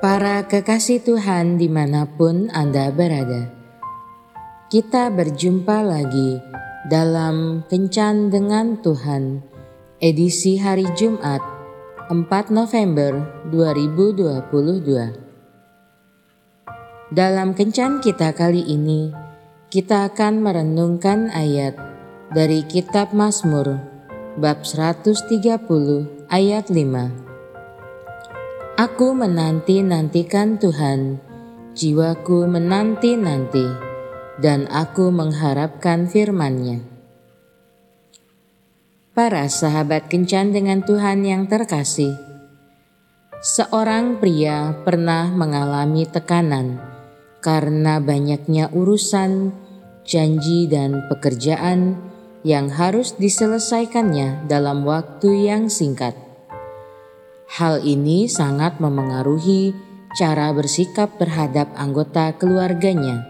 Para kekasih Tuhan di mana pun Anda berada, kita berjumpa lagi dalam Kencan dengan Tuhan, edisi hari Jumat 4 November 2022. Dalam Kencan kita kali ini, kita akan merenungkan ayat dari Kitab Mazmur bab 130 ayat 5 Aku menanti-nantikan Tuhan, jiwaku menanti-nanti, dan aku mengharapkan firman-Nya. Para sahabat kencan dengan Tuhan yang terkasih, seorang pria pernah mengalami tekanan karena banyaknya urusan, janji, dan pekerjaan yang harus diselesaikannya dalam waktu yang singkat. Hal ini sangat memengaruhi cara bersikap terhadap anggota keluarganya.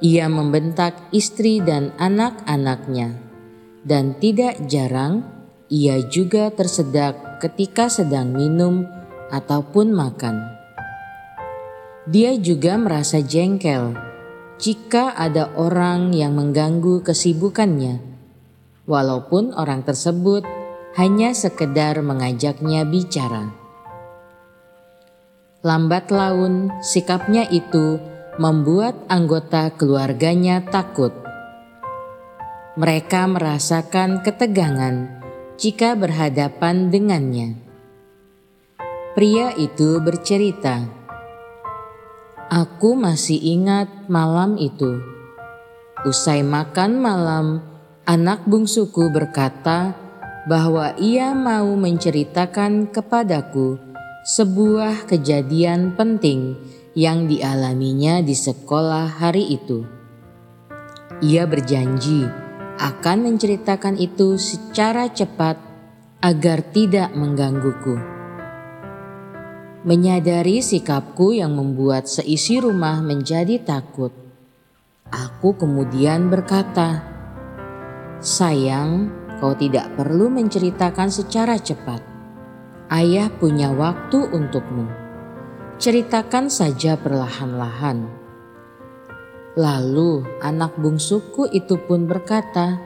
Ia membentak istri dan anak-anaknya, dan tidak jarang ia juga tersedak ketika sedang minum ataupun makan. Dia juga merasa jengkel jika ada orang yang mengganggu kesibukannya, walaupun orang tersebut hanya sekedar mengajaknya bicara. Lambat laun, sikapnya itu membuat anggota keluarganya takut. Mereka merasakan ketegangan jika berhadapan dengannya. Pria itu bercerita, "Aku masih ingat malam itu. Usai makan malam, anak bungsuku berkata, bahwa ia mau menceritakan kepadaku sebuah kejadian penting yang dialaminya di sekolah hari itu. Ia berjanji akan menceritakan itu secara cepat agar tidak menggangguku. Menyadari sikapku yang membuat seisi rumah menjadi takut, aku kemudian berkata, "Sayang, Kau tidak perlu menceritakan secara cepat. Ayah punya waktu untukmu. Ceritakan saja perlahan-lahan. Lalu anak bungsuku itu pun berkata,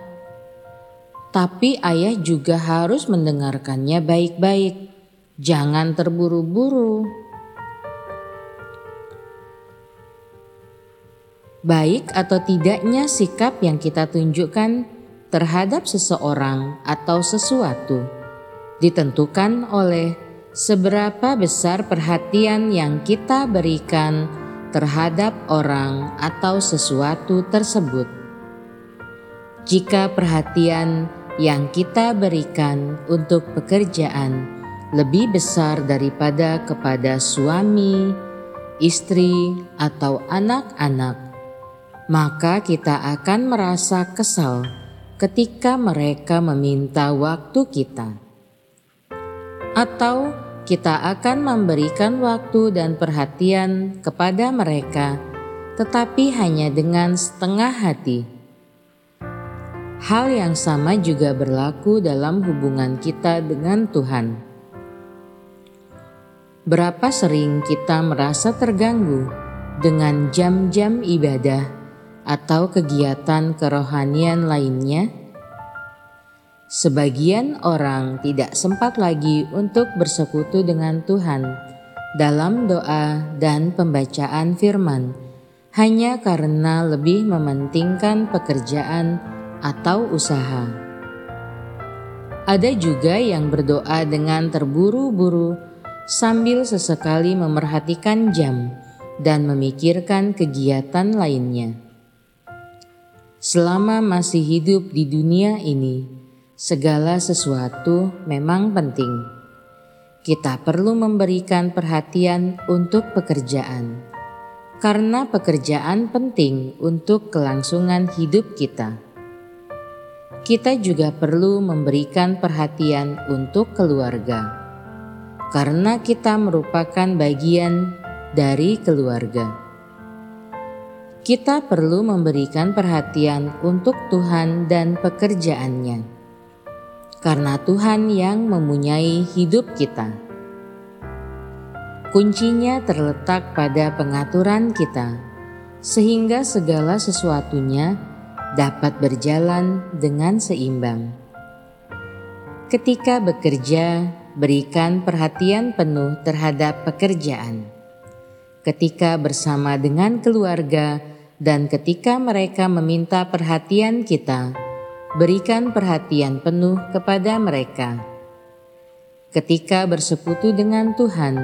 "Tapi ayah juga harus mendengarkannya baik-baik. Jangan terburu-buru." Baik atau tidaknya sikap yang kita tunjukkan terhadap seseorang atau sesuatu ditentukan oleh seberapa besar perhatian yang kita berikan terhadap orang atau sesuatu tersebut. Jika perhatian yang kita berikan untuk pekerjaan lebih besar daripada kepada suami, istri, atau anak-anak, maka kita akan merasa kesal ketika mereka meminta waktu kita, atau kita akan memberikan waktu dan perhatian kepada mereka, tetapi hanya dengan setengah hati. Hal yang sama juga berlaku dalam hubungan kita dengan Tuhan. Berapa sering kita merasa terganggu dengan jam-jam ibadah? Atau kegiatan kerohanian lainnya, sebagian orang tidak sempat lagi untuk bersekutu dengan Tuhan dalam doa dan pembacaan firman, hanya karena lebih mementingkan pekerjaan atau usaha. Ada juga yang berdoa dengan terburu-buru sambil sesekali memerhatikan jam dan memikirkan kegiatan lainnya. Selama masih hidup di dunia ini, segala sesuatu memang penting. Kita perlu memberikan perhatian untuk pekerjaan, karena pekerjaan penting untuk kelangsungan hidup kita. Kita juga perlu memberikan perhatian untuk keluarga, karena kita merupakan bagian dari keluarga kita perlu memberikan perhatian untuk Tuhan dan pekerjaannya, karena Tuhan yang mempunyai hidup kita. kuncinya terletak pada pengaturan kita, sehingga segala sesuatunya dapat berjalan dengan seimbang. Ketika bekerja, berikan perhatian penuh terhadap pekerjaan. Ketika bersama dengan keluarga dan ketika mereka meminta perhatian kita, berikan perhatian penuh kepada mereka. Ketika bersekutu dengan Tuhan,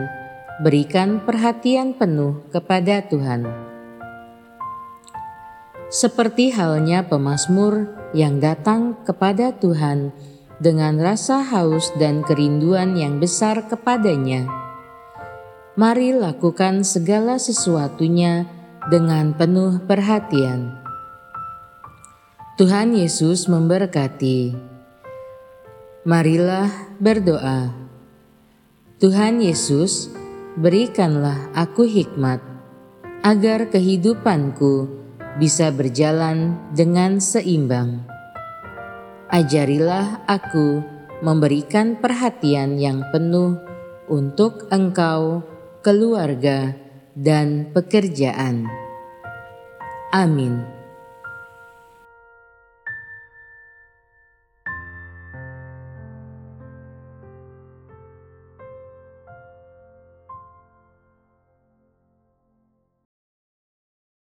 berikan perhatian penuh kepada Tuhan. Seperti halnya pemazmur yang datang kepada Tuhan dengan rasa haus dan kerinduan yang besar kepadanya. Mari lakukan segala sesuatunya dengan penuh perhatian. Tuhan Yesus memberkati. Marilah berdoa. Tuhan Yesus, berikanlah aku hikmat agar kehidupanku bisa berjalan dengan seimbang. Ajarilah aku memberikan perhatian yang penuh untuk Engkau, keluarga, dan pekerjaan. Amin.